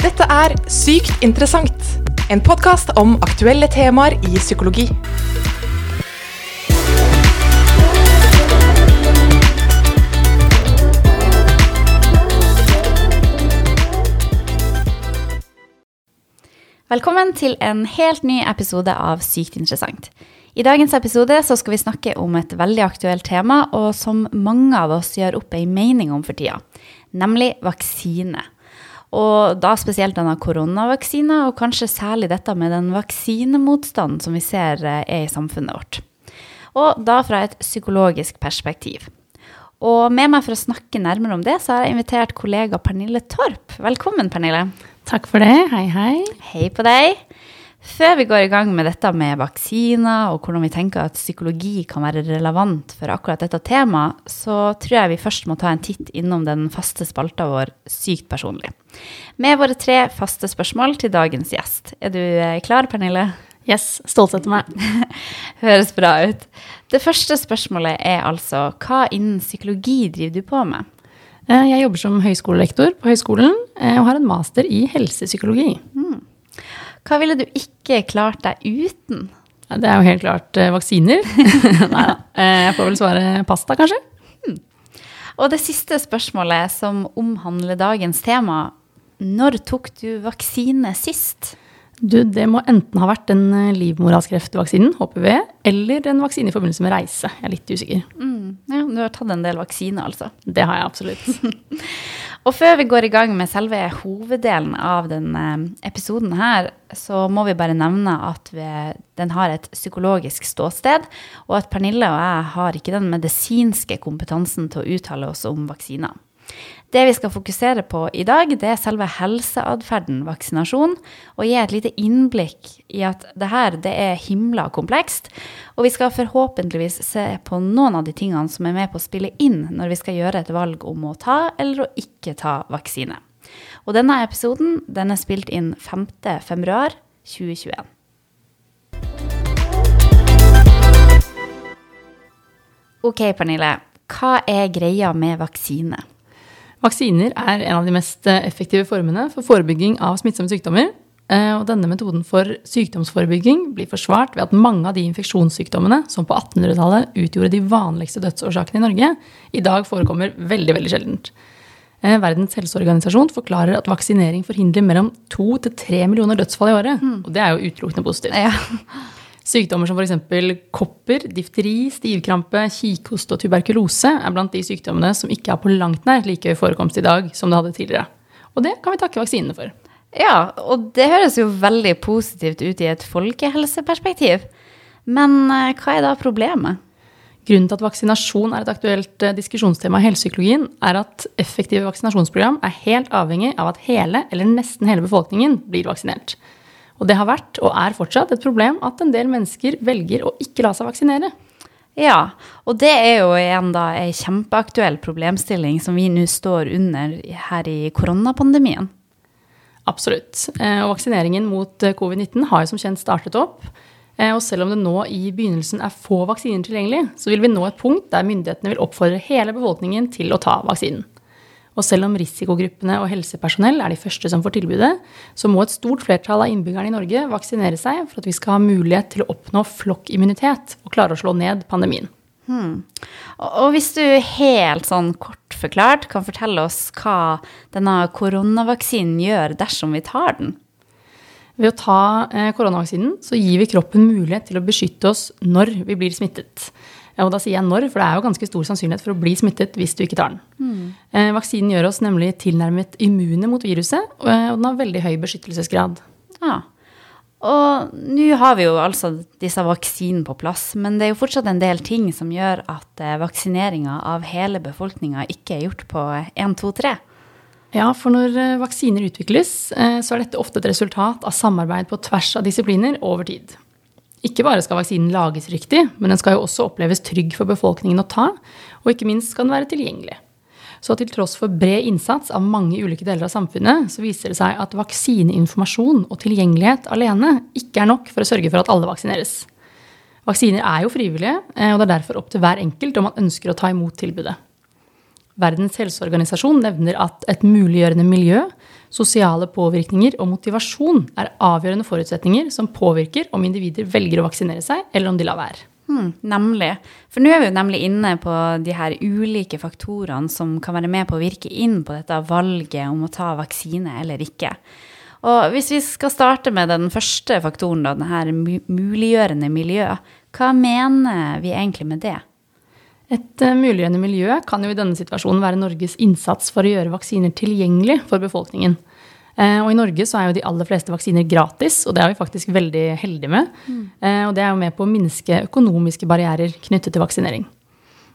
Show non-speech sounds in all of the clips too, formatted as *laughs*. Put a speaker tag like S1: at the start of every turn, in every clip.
S1: Dette er Sykt interessant, en podkast om aktuelle temaer i psykologi.
S2: Velkommen til en helt ny episode av Sykt interessant. I dagens episode skal vi snakke om et veldig aktuelt tema, og som mange av oss gjør opp ei mening om for tida, nemlig vaksine. Og da spesielt denne koronavaksina, og kanskje særlig dette med den vaksinemotstanden som vi ser eh, er i samfunnet vårt. Og da fra et psykologisk perspektiv. Og med meg for å snakke nærmere om det, så har jeg invitert kollega Pernille Torp. Velkommen, Pernille.
S3: Takk for det. Hei, hei.
S2: Hei på deg. Før vi går i gang med dette med vaksiner og hvordan vi tenker at psykologi kan være relevant for akkurat dette temaet, så tror jeg vi først må ta en titt innom den faste spalta vår Sykt personlig. Med våre tre faste spørsmål til dagens gjest. Er du eh, klar, Pernille?
S3: Yes, Stolt etter meg. *laughs*
S2: Høres bra ut. Det første spørsmålet er altså hva innen psykologi driver du på med?
S3: Eh, Jeg jobber som høyskolelektor på høyskolen eh, og har en master i helsepsykologi.
S2: Hva ville du ikke klart deg uten?
S3: Det er jo helt klart eh, vaksiner. *laughs* Nei da. Jeg får vel svare pasta, kanskje?
S2: Og det siste spørsmålet som omhandler dagens tema. Når tok du vaksine sist?
S3: Du, det må enten ha vært den eh, livmorhalskreftvaksinen, HPV, eller en vaksine i forbindelse med reise. Jeg er litt usikker.
S2: Ja, du har tatt en del vaksiner, altså.
S3: Det har jeg absolutt. *laughs*
S2: Og før vi går i gang med selve hoveddelen av denne episoden her, så må vi bare nevne at vi, den har et psykologisk ståsted, og at Pernille og jeg har ikke den medisinske kompetansen til å uttale oss om vaksiner. Det vi skal fokusere på i dag, det er selve helseatferden vaksinasjon, og gi et lite innblikk i at det her det er himla komplekst. Og vi skal forhåpentligvis se på noen av de tingene som er med på å spille inn når vi skal gjøre et valg om å ta eller å ikke ta vaksine. Og denne episoden den er spilt inn 5. februar 2021. Ok, Pernille. Hva er greia med vaksine?
S3: Vaksiner er en av de mest eh, effektive formene for forebygging av smittsomme sykdommer. Eh, Og denne metoden for sykdomsforebygging blir forsvart ved at mange av de infeksjonssykdommene som på 1800-tallet utgjorde de vanligste dødsårsakene i Norge, i dag forekommer veldig, veldig sjeldent. Eh, Verdens helseorganisasjon forklarer at vaksinering forhindrer mellom to til tre millioner dødsfall i året. Og det er jo utelukkende positivt.
S2: Ja.
S3: Sykdommer som f.eks. kopper, difteri, stivkrampe, kikhoste og tuberkulose er blant de sykdommene som ikke er på langt nær like høy forekomst i dag som det hadde tidligere. Og det kan vi takke vaksinene for.
S2: Ja, og det høres jo veldig positivt ut i et folkehelseperspektiv. Men eh, hva er da problemet?
S3: Grunnen til at vaksinasjon er et aktuelt eh, diskusjonstema i helsepsykologien, er at effektive vaksinasjonsprogram er helt avhengig av at hele eller nesten hele befolkningen blir vaksinert. Og det har vært, og er fortsatt, et problem at en del mennesker velger å ikke la seg vaksinere.
S2: Ja, og det er jo igjen da ei kjempeaktuell problemstilling som vi nå står under her i koronapandemien.
S3: Absolutt. Eh, Og vaksineringen mot eh, covid-19 har jo som kjent startet opp. Eh, Og selv om det nå i begynnelsen er få vaksiner tilgjengelig, så vil vi nå et punkt der myndighetene vil oppfordre hele befolkningen til å ta vaksinen. Og selv om risikogruppene og helsepersonell er de første som får tilbudet, så må et stort flertall av innbyggerne i Norge vaksinere seg for at vi skal ha mulighet til å oppnå flokkimmunitet og klare å slå ned pandemien.
S2: Og og hvis du helt sånn kort forklart kan fortelle oss hva denne koronavaksinen gjør dersom vi tar den?
S3: Ved å ta eh, koronavaksinen så gir vi kroppen mulighet til å beskytte oss når vi blir smittet. Ja, Og da sier jeg når, for det er jo ganske stor sannsynlighet for å bli smittet hvis du ikke tar den. Mm. vaksinen gjør oss nemlig tilnærmet immune mot viruset, og eh, den har veldig høy beskyttelsesgrad.
S2: Ja. Og nå har vi jo altså disse vaksinene på plass, men det er jo fortsatt en del ting som gjør at eh, vaksineringa av hele befolkninga ikke er gjort på 1, 2, 3.
S3: Ja, for når eh, vaksiner utvikles, eh, så er dette ofte et resultat av samarbeid på tvers av disipliner over tid. Ikke bare skal vaksinen lages riktig, men den skal jo også oppleves trygg for befolkningen å ta, og ikke minst skal den være tilgjengelig. Så til tross for bred innsats av mange ulike deler av samfunnet, så viser det seg at vaksineinformasjon og tilgjengelighet alene ikke er nok for å sørge for at alle vaksineres. Vaksiner er jo frivillige, eh, og det er derfor opp til hver enkelt om man ønsker å ta imot tilbudet. Verdens helseorganisasjon nevner at et muliggjørende miljø Sosiale påvirkninger og motivasjon er avgjørende forutsetninger som påvirker om individer velger å vaksinere seg, eller om de lar være.
S2: Hmm, nemlig. For nå er vi jo nemlig inne på de her ulike faktorene som kan være med på å virke inn på dette valget om å ta vaksine eller ikke. Og hvis vi skal starte med den første faktoren, da, her muliggjørende miljø, hva mener vi egentlig med det?
S3: Et uh, muliggjørende miljø kan jo i denne situasjonen være Norges innsats for å gjøre vaksiner tilgjengelig for befolkningen. Uh, og i Norge så er jo de aller fleste vaksiner gratis, og det er vi faktisk veldig heldige med. Mm. Uh, og det er jo med på å minske økonomiske barrierer knyttet til vaksinering.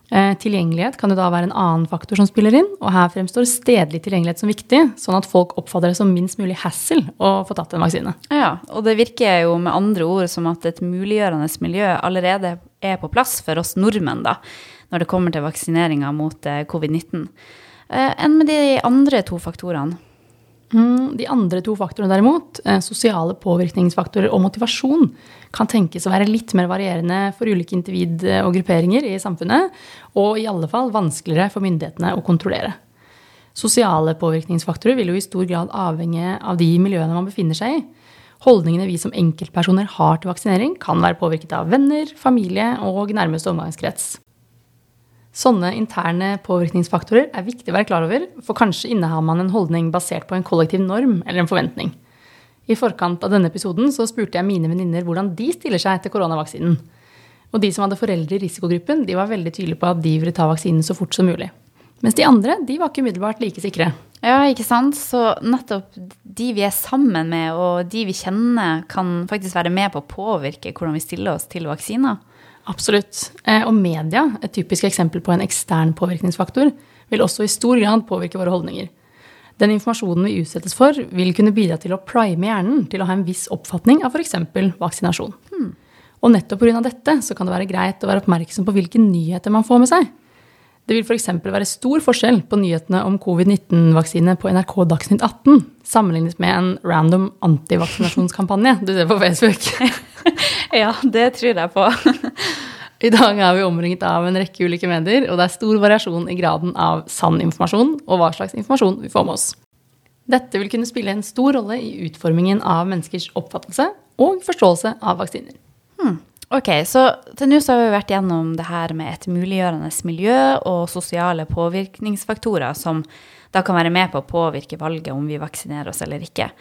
S3: Tilgjengelighet kan jo da være en annen faktor som spiller inn, og her fremstår stedlig tilgjengelighet som viktig, sånn at folk oppfatter det som minst mulig hassle å få tatt en vaksine.
S2: Ja, og det virker jo med andre ord som at et muliggjørende miljø allerede er på plass for oss nordmenn, da når det kommer til vaksineringa mot eh, covid-19. Eh, enn med de andre to faktorene?
S3: Mm, de andre to faktorene derimot, eh, sosiale påvirkningsfaktorer og motivasjon, kan tenkes å være litt mer varierende for ulike individ og grupperinger i samfunnet, og i alle fall vanskeligere for myndighetene å kontrollere. Sosiale påvirkningsfaktorer vil jo i stor grad avhenge av de miljøene man befinner seg i. Holdningene vi som enkeltpersoner har til vaksinering, kan være påvirket av venner, familie og nærmeste omgangskrets. Sånne interne påvirkningsfaktorer er viktig å være klar over, for kanskje innehar man en holdning basert på en kollektiv norm eller en forventning. I forkant av denne episoden så spurte jeg mine venninner hvordan de stiller seg til koronavaksinen. Og de som hadde foreldre i risikogruppen, de var veldig tydelige på at de ville ta vaksinen så fort som mulig. Mens de andre de var ikke umiddelbart like sikre.
S2: Ja, ikke sant? Så nettopp de vi er sammen med, og de vi kjenner, kan faktisk være med på å påvirke hvordan vi stiller oss til vaksiner.
S3: Absolutt. Eh, og media, et typisk eksempel på en ekstern påvirkningsfaktor, vil også i stor grad påvirke våre holdninger. Den informasjonen vi utsettes for, vil kunne bidra til å prime hjernen til å ha en viss oppfatning av f.eks. vaksinasjon. Hmm. Og nettopp pga. dette så kan det være greit å være oppmerksom på hvilke nyheter man får med seg. Det vil f.eks. være stor forskjell på nyhetene om covid-19-vaksine på NRK Dagsnytt 18 sammenlignet med en random antivaksinasjonskampanje du ser på Facebook. *laughs*
S2: ja, det tror jeg på. *laughs*
S3: I dag er vi omringet av en rekke ulike medier, og det er stor variasjon i graden av sann informasjon og hva slags informasjon vi får med oss. Dette vil kunne spille en stor rolle i utformingen av menneskers oppfattelse og forståelse av vaksiner.
S2: Hmm. Ok, så til nå så har vi vært gjennom det her med et muliggjørende miljø og sosiale påvirkningsfaktorer som da kan være med på å påvirke valget om vi vaksinerer oss eller ikke.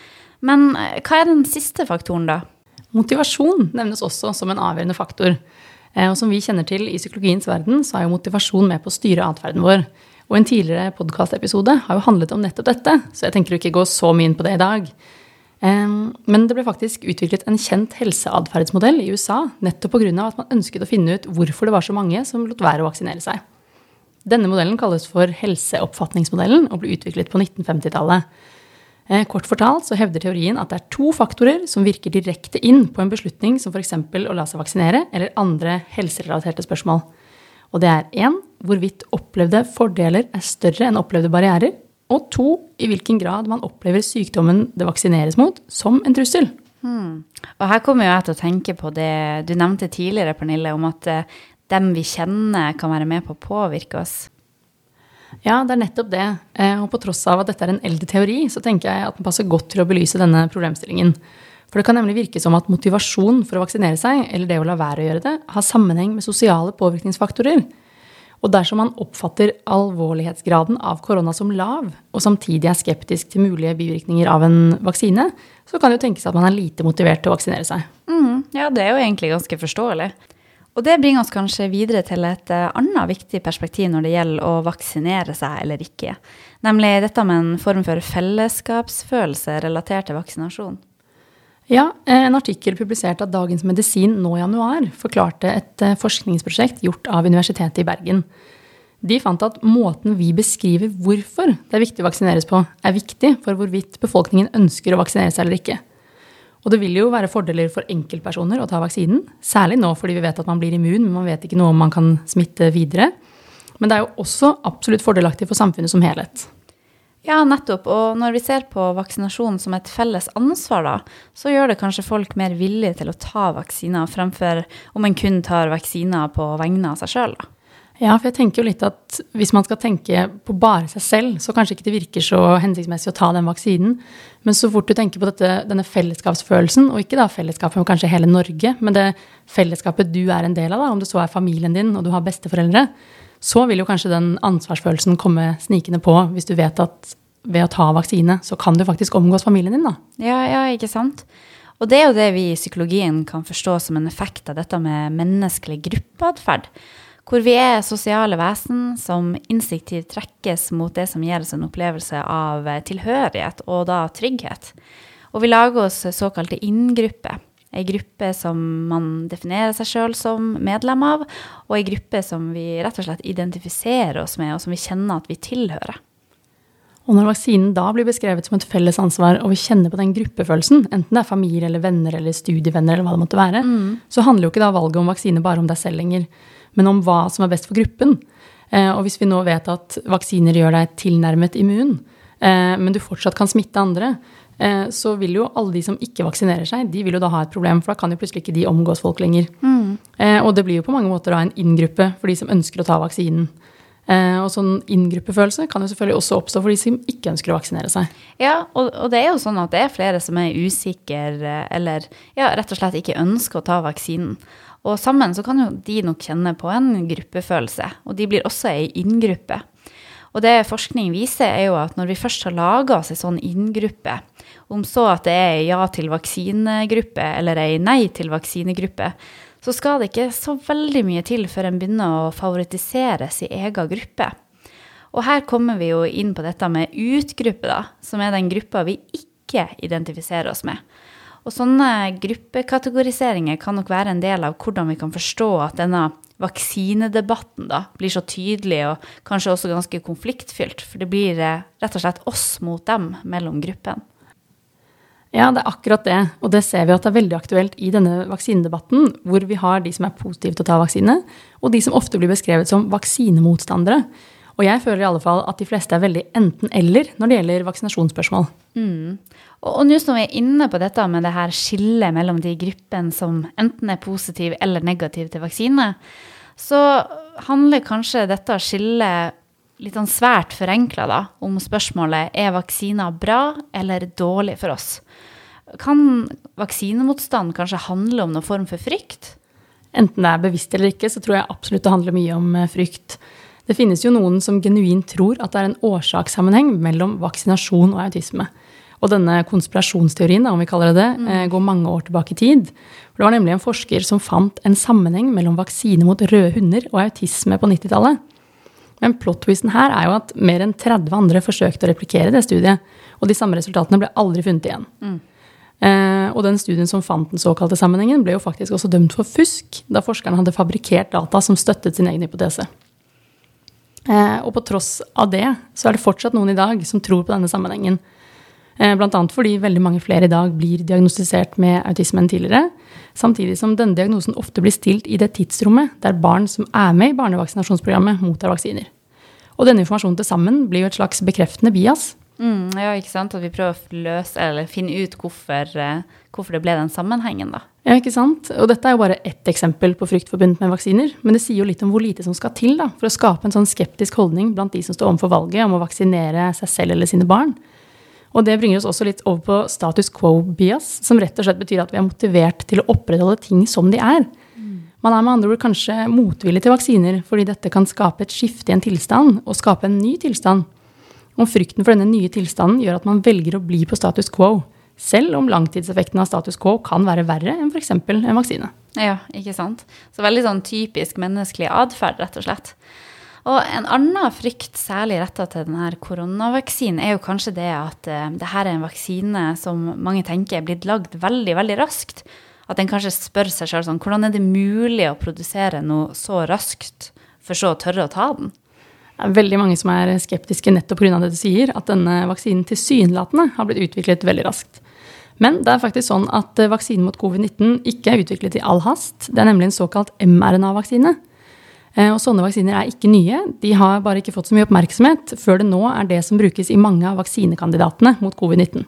S2: Men eh, hva er den siste faktoren, da?
S3: Motivasjon nevnes også som en avgjørende faktor. Eh, og som vi kjenner til i psykologiens verden, så er jo motivasjon med på å styre atferden vår. Og en tidligere podkastepisode har jo handlet om nettopp dette, så jeg tenker å ikke gå så mye inn på det i dag. Men det ble faktisk utviklet en kjent helseatferdsmodell i USA nettopp pga. at man ønsket å finne ut hvorfor det var så mange som lot være å vaksinere seg. Denne modellen kalles for helseoppfatningsmodellen og ble utviklet på 1950-tallet. Eh, kort fortalt så hevder teorien at det er to faktorer som virker direkte inn på en beslutning som f.eks. å la seg vaksinere eller andre helserelaterte spørsmål. Og det er én hvorvidt opplevde fordeler er større enn opplevde barrierer, og to, i hvilken grad man opplever sykdommen det vaksineres mot, som en trussel.
S2: Hmm. Og her kommer jeg til å tenke på det du nevnte tidligere, Pernille, om at eh, dem vi kjenner, kan være med på å påvirke oss.
S3: Ja, det er nettopp det. Eh, og på tross av at dette er en eldre teori, så tenker jeg at den passer godt til å belyse denne problemstillingen. For det kan nemlig virke som at motivasjon for å vaksinere seg, eller det å la være å gjøre det, har sammenheng med sosiale påvirkningsfaktorer. Og dersom man oppfatter alvorlighetsgraden av korona som lav, og samtidig er skeptisk til mulige bivirkninger av en vaksine, så kan det jo tenkes at man er lite motivert til å vaksinere seg.
S2: Mm, ja, det er jo egentlig ganske forståelig. Og det bringer oss kanskje videre til et uh, annet viktig perspektiv når det gjelder å vaksinere seg eller ikke. Nemlig dette med en form for fellesskapsfølelse relatert til vaksinasjon.
S3: Ja, eh, En artikkel publisert av Dagens Medisin nå i januar forklarte et eh, forskningsprosjekt gjort av Universitetet i Bergen. De fant at måten vi beskriver hvorfor det er viktig å vaksineres på, er viktig for hvorvidt befolkningen ønsker å vaksinere seg eller ikke. Og det vil jo være fordeler for enkeltpersoner å ta vaksinen, særlig nå fordi vi vet at man blir immun, men man vet ikke noe om man kan smitte videre. Men det er jo også absolutt fordelaktig for samfunnet som helhet.
S2: Ja, nettopp. Og når vi ser på vaksinasjon som et felles ansvar, da, så gjør det kanskje folk mer villige til å ta vaksiner, fremfor om en kun tar vaksiner på vegne av seg sjøl.
S3: Ja, for jeg tenker jo litt at hvis man skal tenke på bare seg selv, så kanskje ikke det virker så hensiktsmessig å ta den vaksinen. Men så fort du tenker på dette, denne fellesskapsfølelsen, og ikke da fellesskapet med kanskje hele Norge, men det fellesskapet du er en del av, da, om det så er familien din og du har besteforeldre, så vil jo kanskje den ansvarsfølelsen komme snikende på hvis du vet at ved å ta vaksine, så kan du faktisk omgås familien din, da.
S2: Ja, ja, ikke sant? Og det er jo det vi i psykologien kan forstå som en effekt av dette med menneskelig gruppeatferd. Hvor vi er sosiale vesen som instinktivt trekkes mot det som gir oss en opplevelse av tilhørighet, og da trygghet. Og vi lager oss såkalte inngrupper. Ei gruppe som man definerer seg sjøl som medlem av, og ei gruppe som vi rett og slett identifiserer oss med, og som vi kjenner at vi tilhører.
S3: Og når vaksinen da blir beskrevet som et felles ansvar, og vi kjenner på den gruppefølelsen, enten det er familie eller venner eller studievenner, eller hva det måtte være, mm. så handler jo ikke da valget om vaksine bare om deg selv lenger, men om hva som er best for gruppen. Eh, og hvis vi nå vet at vaksiner gjør deg tilnærmet immun, eh, men du fortsatt kan smitte andre, så vil jo alle de som ikke vaksinerer seg, de vil jo da ha et problem, for da kan jo plutselig ikke de omgås folk lenger. Mm. Og det blir jo på mange måter da en inngruppe for de som ønsker å ta vaksinen. Eh, og sånn inngruppefølelse kan jo selvfølgelig også oppstå for de som ikke ønsker å vaksinere seg.
S2: Ja, og, og, det er jo sånn at det er flere som er usikre eh, eller ja, rett og slett ikke ønsker å ta vaksinen. Og sammen så kan jo de nok kjenne på en gruppefølelse, og de blir også ei inngruppe. Og det forskning viser, er jo at når vi først har laga oss ei sånn inngruppe, om så at det er ei ja til vaksinegruppe eller ei nei til vaksinegruppe, så skal det ikke så veldig mye til før en begynner å favorittisere sin egen gruppe. Og her kommer vi jo inn på dette med utgruppe, da, som er den gruppa vi ikke identifiserer oss med. Og sånne gruppekategoriseringer kan nok være en del av hvordan vi kan forstå at denne vaksinedebatten da blir så tydelig og kanskje også ganske konfliktfylt. For det blir eh, rett og slett oss mot dem mellom gruppene.
S3: Ja, det er akkurat det. Og det ser vi at det er veldig aktuelt i denne vaksinedebatten, hvor vi har de som er positive til å ta vaksine, og de som ofte blir beskrevet som vaksinemotstandere. Og jeg føler i alle fall at de fleste er veldig enten-eller når det gjelder vaksinasjonsspørsmål.
S2: Mm. Og, og nå som vi er inne på dette med det her skillet mellom de gruppene som enten er positive eller negative til vaksine, så handler kanskje dette skillet litt sånn svært forenkla om spørsmålet er vaksiner bra eller dårlig for oss. Kan vaksinemotstand kanskje handle om noen form for frykt?
S3: Enten det er bevisst eller ikke, så tror jeg absolutt det handler mye om eh, frykt. Det finnes jo noen som genuint tror at det er en årsakssammenheng mellom vaksinasjon og autisme. Og denne konspirasjonsteorien, om vi kaller det det, mm. Eh, går mange år tilbake i tid. For det var nemlig en forsker som fant en sammenheng mellom vaksine mot røde hunder og autisme på 90-tallet. Men plot-twisten her er jo at mer enn 30 andre forsøkte å replikere det studiet. Og de samme resultatene ble aldri funnet igjen. Mm. Eh, og den studien som fant den såkalte sammenhengen, ble jo faktisk også dømt for fusk, da forskerne hadde fabrikkert data som støttet sin egen hypotese. Eh, og på tross av det så er det fortsatt noen i dag som tror på denne sammenhengen. Eh, Bl.a. fordi veldig mange flere i dag blir diagnostisert med autisme enn tidligere. Samtidig som denne diagnosen ofte blir stilt i det tidsrommet der barn som er med i barnevaksinasjonsprogrammet, mottar vaksiner. Og denne informasjonen til sammen blir jo et slags bekreftende bias.
S2: Mm, ja, ikke sant? At vi prøver å løse, eller finne ut hvorfor, eh, hvorfor, det ble den sammenhengen, da.
S3: Ja, ikke sant? Og dette er jo bare ett eksempel på frykt forbundet med vaksiner. Men det sier jo litt om hvor lite som skal til da, for å skape en sånn skeptisk holdning blant de som står overfor valget om å vaksinere seg selv eller sine barn. Og det bringer oss også litt over på status quo-bias, som rett og slett betyr at vi er motivert til å opprettholde ting som de er. Man er med andre ord kanskje motvillig til vaksiner fordi dette kan skape et skifte i en tilstand og skape en ny tilstand. Og frykten for denne nye tilstanden gjør at man velger å bli på status quo, selv om langtidseffekten av status quo kan være verre enn f.eks. en vaksine.
S2: Ja, ikke sant. Så veldig sånn typisk menneskelig atferd, rett og slett. Og en annen frykt, særlig retta til denne koronavaksinen, er jo kanskje det at uh, det er en vaksine som mange tenker er blitt lagd veldig, veldig raskt. At en kanskje spør seg sjøl sånn Hvordan er det mulig å produsere noe så raskt, for så å tørre å ta den?
S3: Det er veldig mange som er skeptiske nettopp pga. det du sier, at denne vaksinen tilsynelatende har blitt utviklet veldig raskt. Men det er faktisk sånn at eh, vaksinen mot covid-19 ikke er utviklet i all hast. Det er nemlig en såkalt mRNA-vaksine. Eh, og sånne vaksiner er ikke nye. De har bare ikke fått så mye oppmerksomhet før det nå er det som brukes i mange av vaksinekandidatene mot covid-19.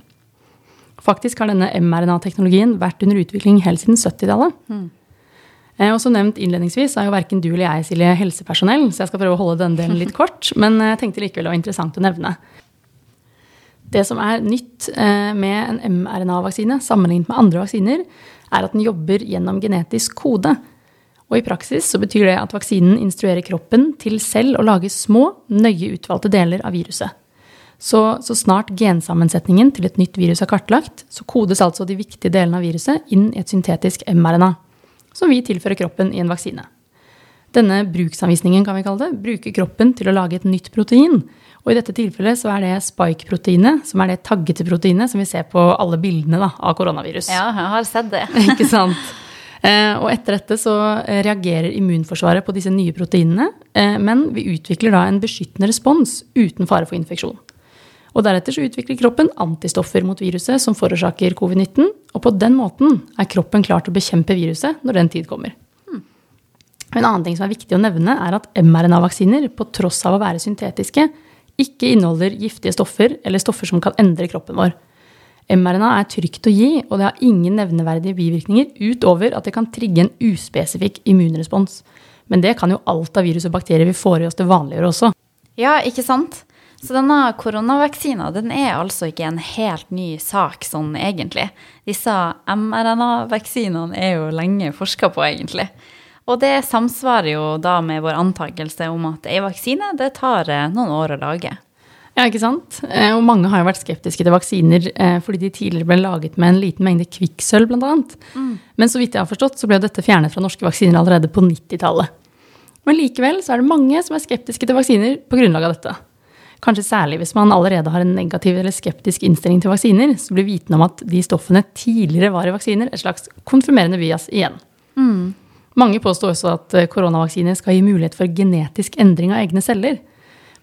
S3: Faktisk har denne mRNA-teknologien vært under utvikling helt siden 70-tallet. Mm. Eh, Og som nevnt innledningsvis er jo verken du eller jeg Silje, helsepersonell, så jeg skal prøve å holde denne delen litt kort. *laughs* Men jeg tenkte likevel det var interessant å nevne. Det som er nytt eh, med en mRNA-vaksine sammenlignet med andre vaksiner, er at den jobber gjennom genetisk kode. Og i praksis så betyr det at vaksinen instruerer kroppen til selv å lage små, nøye utvalgte deler av viruset. Så, så snart gensammensetningen til et nytt virus er kartlagt, så kodes altså de viktige delene av viruset inn i et syntetisk mRNA, som vi tilfører kroppen i en vaksine. Denne bruksanvisningen kan vi kalle det, bruker kroppen til å lage et nytt protein. Og i dette tilfellet så er det spike-proteinet, som er det taggete proteinet som vi ser på alle bildene da, av koronavirus.
S2: Ja, jeg har sett det. *laughs*
S3: Ikke sant? Eh, og etter dette så eh, reagerer immunforsvaret på disse nye proteinene, eh, men vi utvikler da en beskyttende respons uten fare for infeksjon. Og deretter så utvikler kroppen antistoffer mot viruset som forårsaker covid-19, og på den måten er kroppen klar til å bekjempe viruset når den tid kommer. En annen ting som er viktig å nevne, er at mRNA-vaksiner, på tross av å være syntetiske, ikke inneholder giftige stoffer eller stoffer som kan endre kroppen vår. mRNA er trygt å gi, og det har ingen nevneverdige bivirkninger utover at det kan trigge en uspesifikk immunrespons. Men det kan jo alt av virus og bakterier vi får i oss til vanliggjøre også.
S2: Ja, ikke sant? Så denne koronavaksina den er altså ikke en helt ny sak sånn egentlig. Disse mRNA-vaksinene er jo lenge forska på, egentlig. Og det samsvarer jo da med vår antakelse om at ei vaksine det tar eh, noen år å lage.
S3: Ja, ikke sant? Eh, Og mange har jo vært skeptiske til vaksiner eh, fordi de tidligere ble laget med en liten mengde kvikksølv, bl.a. Mm. Men så vidt jeg har forstått, så ble dette fjernet fra norske vaksiner allerede på 90-tallet. Men likevel så er det mange som er skeptiske til vaksiner på grunnlag av dette. Kanskje særlig hvis man allerede har en negativ eller skeptisk innstilling til vaksiner, så blir viten om at de stoffene tidligere var i vaksiner, et slags konfirmerende bias igjen. Mange påstår også at eh, koronavaksiner skal gi mulighet for genetisk endring av egne celler.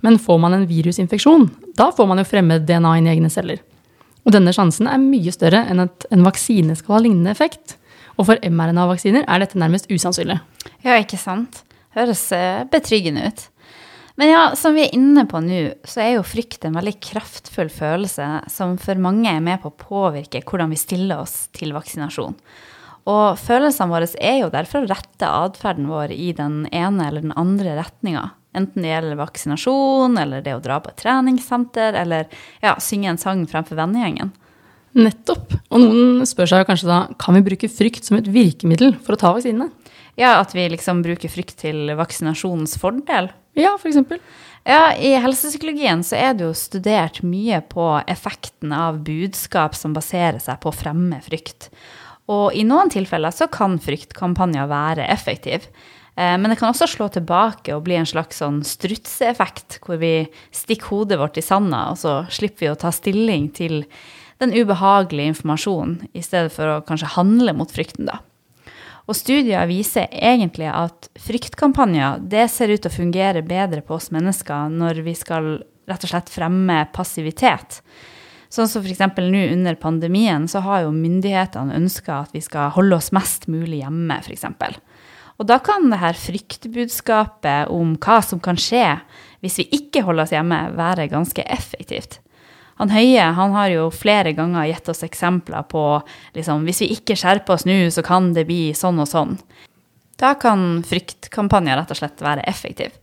S3: Men får man en virusinfeksjon, da får man jo fremmed DNA inn i egne celler. Og denne sjansen er mye større enn at en vaksine skal ha lignende effekt. Og for mRNA-vaksiner er dette nærmest usannsynlig.
S2: Ja, ikke sant? Høres eh, betryggende ut. Men ja, som vi er inne på nå, så er jo frykt en veldig kraftfull følelse som for mange er med på å påvirke hvordan vi stiller oss til vaksinasjon. Og følelsene våre er jo derfor å rette atferden vår i den ene eller den andre retninga. Enten det gjelder vaksinasjon, eller det å dra på et treningssenter, eller ja, synge en sang fremfor vennegjengen.
S3: Nettopp. Og noen spør seg kanskje da kan vi bruke frykt som et virkemiddel for å ta vaksinene.
S2: Ja, at vi liksom bruker frykt til vaksinasjonens fordel.
S3: Ja, eksempel.
S2: Ja, I helsepsykologien så er det jo studert mye på effekten av budskap som baserer seg på å fremme frykt. Og i noen tilfeller så kan fryktkampanjer være effektiv. Eh, Men det kan også slå tilbake og bli en slags sånn strutseeffekt, hvor vi stikker hodet vårt i sanda, og så slipper vi å ta stilling til den ubehagelige informasjonen, i stedet for å kanskje handle mot frykten, da. Og studier viser egentlig at fryktkampanjer det ser ut til å fungere bedre på oss mennesker når vi skal rett og slett fremme passivitet. Sånn som f.eks. nå under pandemien, så har jo myndighetene ønska at vi skal holde oss mest mulig hjemme, f.eks. Og da kan det her fryktbudskapet om hva som kan skje hvis vi ikke holder oss hjemme, være ganske effektivt. Han Høie han har jo flere ganger gitt oss eksempler på liksom, hvis vi ikke skjerper oss nå, så kan det bli sånn og sånn. Da kan fryktkampanjer rett og slett være effektiv.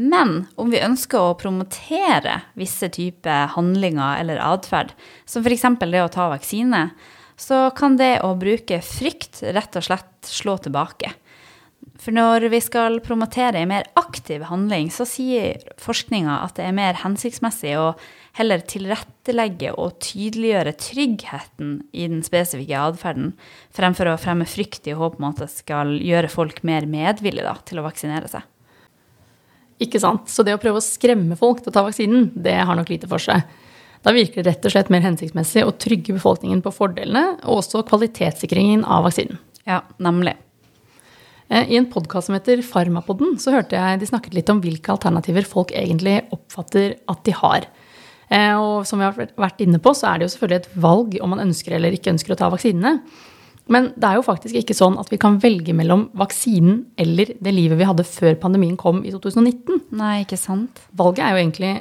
S2: Men om vi ønsker å promotere visse typer handlinger eller atferd, som f.eks. det å ta vaksine, så kan det å bruke frykt rett og slett slå tilbake. For når vi skal promotere en mer aktiv handling, så sier forskninga at det er mer hensiktsmessig å heller tilrettelegge og tydeliggjøre tryggheten i den spesifikke atferden, fremfor å fremme frykt i håp om at det skal gjøre folk mer medvillige da, til å vaksinere seg.
S3: Ikke sant? Så det å prøve å skremme folk til å ta vaksinen, det har nok lite for seg. Da virker det rett og slett mer hensiktsmessig å trygge befolkningen på fordelene, og også kvalitetssikringen av vaksinen.
S2: Ja, nemlig.
S3: Eh, I en podkast som heter Farmapodden, så hørte jeg de snakket litt om hvilke alternativer folk egentlig oppfatter at de har. Eh, Og som vi har vært inne på, så er det jo selvfølgelig et valg om man ønsker eller ikke ønsker å ta vaksinene. Men det er jo faktisk ikke sånn at vi kan velge mellom vaksinen eller det livet vi hadde før pandemien kom i 2019.
S2: Nei, ikke sant?
S3: Valget er jo egentlig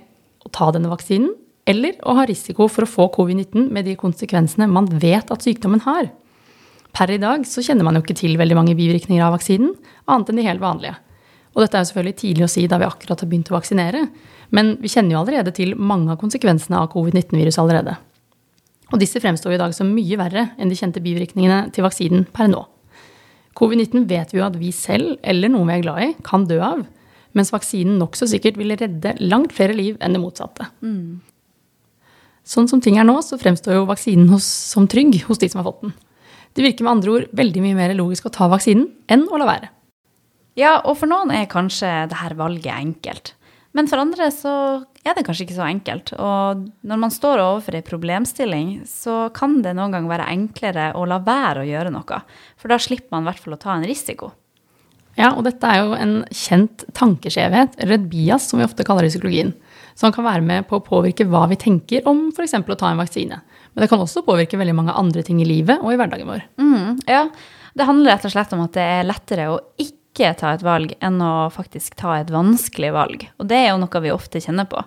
S3: å ta denne vaksinen eller å ha risiko for å få covid-19 med de konsekvensene man vet at sykdommen har. Per i dag så kjenner man jo ikke til veldig mange bivirkninger av vaksinen, annet enn de helt vanlige. Og dette er jo selvfølgelig tidlig å si da vi akkurat har begynt å vaksinere, men vi kjenner jo allerede til mange av konsekvensene av covid-19-viruset allerede. Og disse fremstår i dag som mye verre enn de kjente bivirkningene til vaksinen per nå. Covid-19 vet vi jo at vi selv, eller noen vi er glad i, kan dø av, mens vaksinen nokså sikkert vil redde langt flere liv enn det motsatte. Mm. Sånn som ting er nå, så fremstår jo vaksinen hos, som trygg hos de som har fått den. Det virker med andre ord veldig mye mer logisk å ta vaksinen enn å la være.
S2: Ja, og for noen er kanskje dette valget enkelt. Men for andre så er det kanskje ikke så enkelt. Og når man står overfor ei problemstilling, så kan det noen ganger være enklere å la være å gjøre noe. For da slipper man i hvert fall å ta en risiko.
S3: Ja, og dette er jo en kjent tankeskjevhet, eller et bias, som vi ofte kaller det i psykologien. Som kan være med på å påvirke hva vi tenker om f.eks. å ta en vaksine. Men det kan også påvirke veldig mange andre ting i livet og i hverdagen vår.
S2: Mm, ja, Det handler rett og slett om at det er lettere å ikke ta et valg enn å faktisk ta et vanskelig valg. Og det er jo noe vi ofte kjenner på.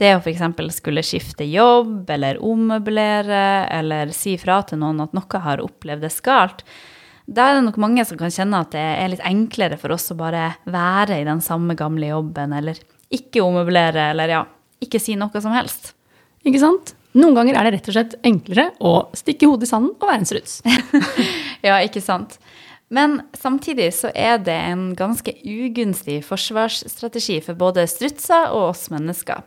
S2: Det å f.eks. skulle skifte jobb eller ommøblere eller si fra til noen at noe har opplevd det galt. Da er det nok mange som kan kjenne at det er litt enklere for oss å bare være i den samme gamle jobben, eller ikke ommøblere, eller ja, ikke si noe som helst.
S3: Ikke sant? Noen ganger er det rett og slett enklere å stikke hodet i sanden og være en struts. *laughs*
S2: ja, ikke sant. Men samtidig så er det en ganske ugunstig forsvarsstrategi for både strutser og oss mennesker.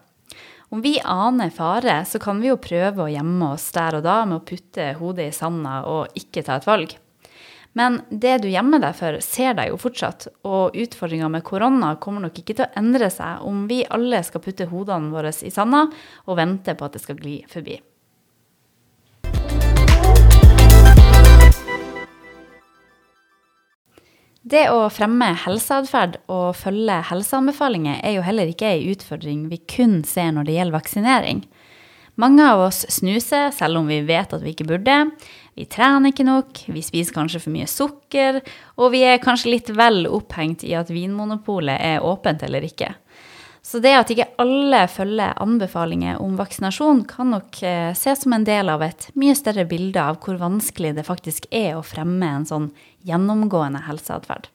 S2: Om vi aner fare, så kan vi jo prøve å gjemme oss der og da med å putte hodet i sanda og ikke ta et valg. Men det du gjemmer deg for, ser deg jo fortsatt, og utfordringa med korona kommer nok ikke til å endre seg om vi alle skal putte hodene våre i sanda og vente på at det skal gli forbi. Det å fremme helseatferd og følge helseanbefalinger er jo heller ikke ei utfordring vi kun ser når det gjelder vaksinering. Mange av oss snuser selv om vi vet at vi ikke burde. Vi trener ikke nok, vi spiser kanskje for mye sukker, og vi er kanskje litt vel opphengt i at Vinmonopolet er åpent eller ikke. Så det at ikke alle følger anbefalinger om vaksinasjon, kan nok eh, ses som en del av et mye større bilde av hvor vanskelig det faktisk er å fremme en sånn gjennomgående helseatferd.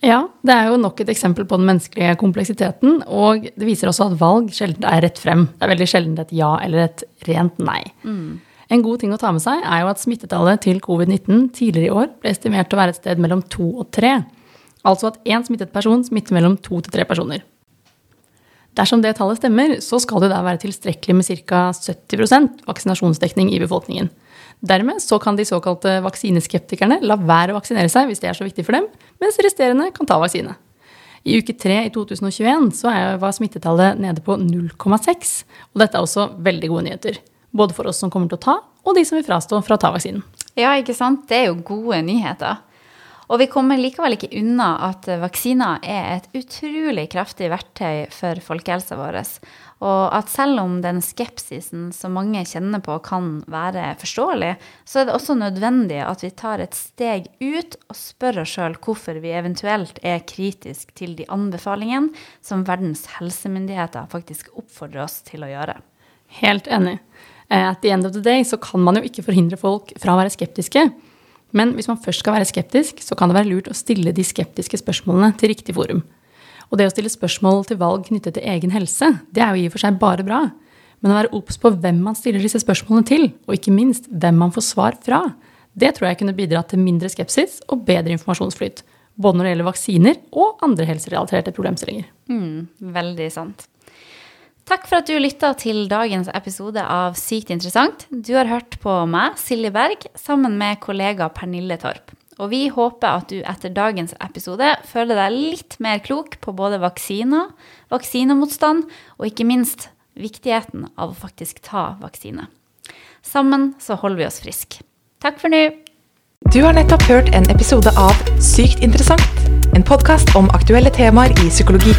S3: Ja, det er jo nok et eksempel på den menneskelige kompleksiteten. Og det viser også at valg sjelden er rett frem. Det er veldig sjelden et ja eller et rent nei. Mm. En god ting å ta med seg er jo at smittetallet til covid-19 tidligere i år ble estimert til å være et sted mellom to og tre. Altså at én smittet person smitter mellom to til tre personer. Dersom det tallet stemmer, så skal det da være tilstrekkelig med ca. 70% vaksinasjonsdekning i befolkningen. Dermed så kan de såkalte vaksineskeptikerne la være å vaksinere seg hvis det er så viktig for dem, mens resterende kan ta vaksine. I uke tre i 2021 så var smittetallet nede på 0,6, og dette er også veldig gode nyheter. Både for oss som kommer til å ta, og de som vil frastå fra å ta vaksinen.
S2: Ja, ikke sant. Det er jo gode nyheter. Og vi kommer likevel ikke unna at vaksiner er et utrolig kraftig verktøy for folkehelsa vår. Og at selv om den skepsisen som mange kjenner på kan være forståelig, så er det også nødvendig at vi tar et steg ut og spør oss sjøl hvorfor vi eventuelt er kritisk til de anbefalingene som verdens helsemyndigheter faktisk oppfordrer oss til å gjøre.
S3: Helt enig. Eh, at the end of the day så kan man jo ikke forhindre folk fra å være skeptiske. Men hvis man først skal være skeptisk, så kan det være lurt å stille de skeptiske spørsmålene til riktig forum. Og det å stille spørsmål til valg knyttet til egen helse, det er jo i og for seg bare bra. Men å være obs på hvem man stiller disse spørsmålene til, og ikke minst hvem man får svar fra, det tror jeg kunne bidratt til mindre skepsis og bedre informasjonsflyt. Både når det gjelder vaksiner og andre helserelaterte problemstillinger.
S2: Mm, veldig sant. Takk for at du lytta til dagens episode av Sykt interessant. Du har hørt på meg, Silje Berg, sammen med kollega Pernille Torp. Og vi håper at du etter dagens episode føler deg litt mer klok på både vaksiner, vaksinemotstand og ikke minst viktigheten av å faktisk ta vaksine. Sammen så holder vi oss friske. Takk for nå.
S1: Du har nettopp hørt en episode av Sykt interessant, en podkast om aktuelle temaer i psykologi.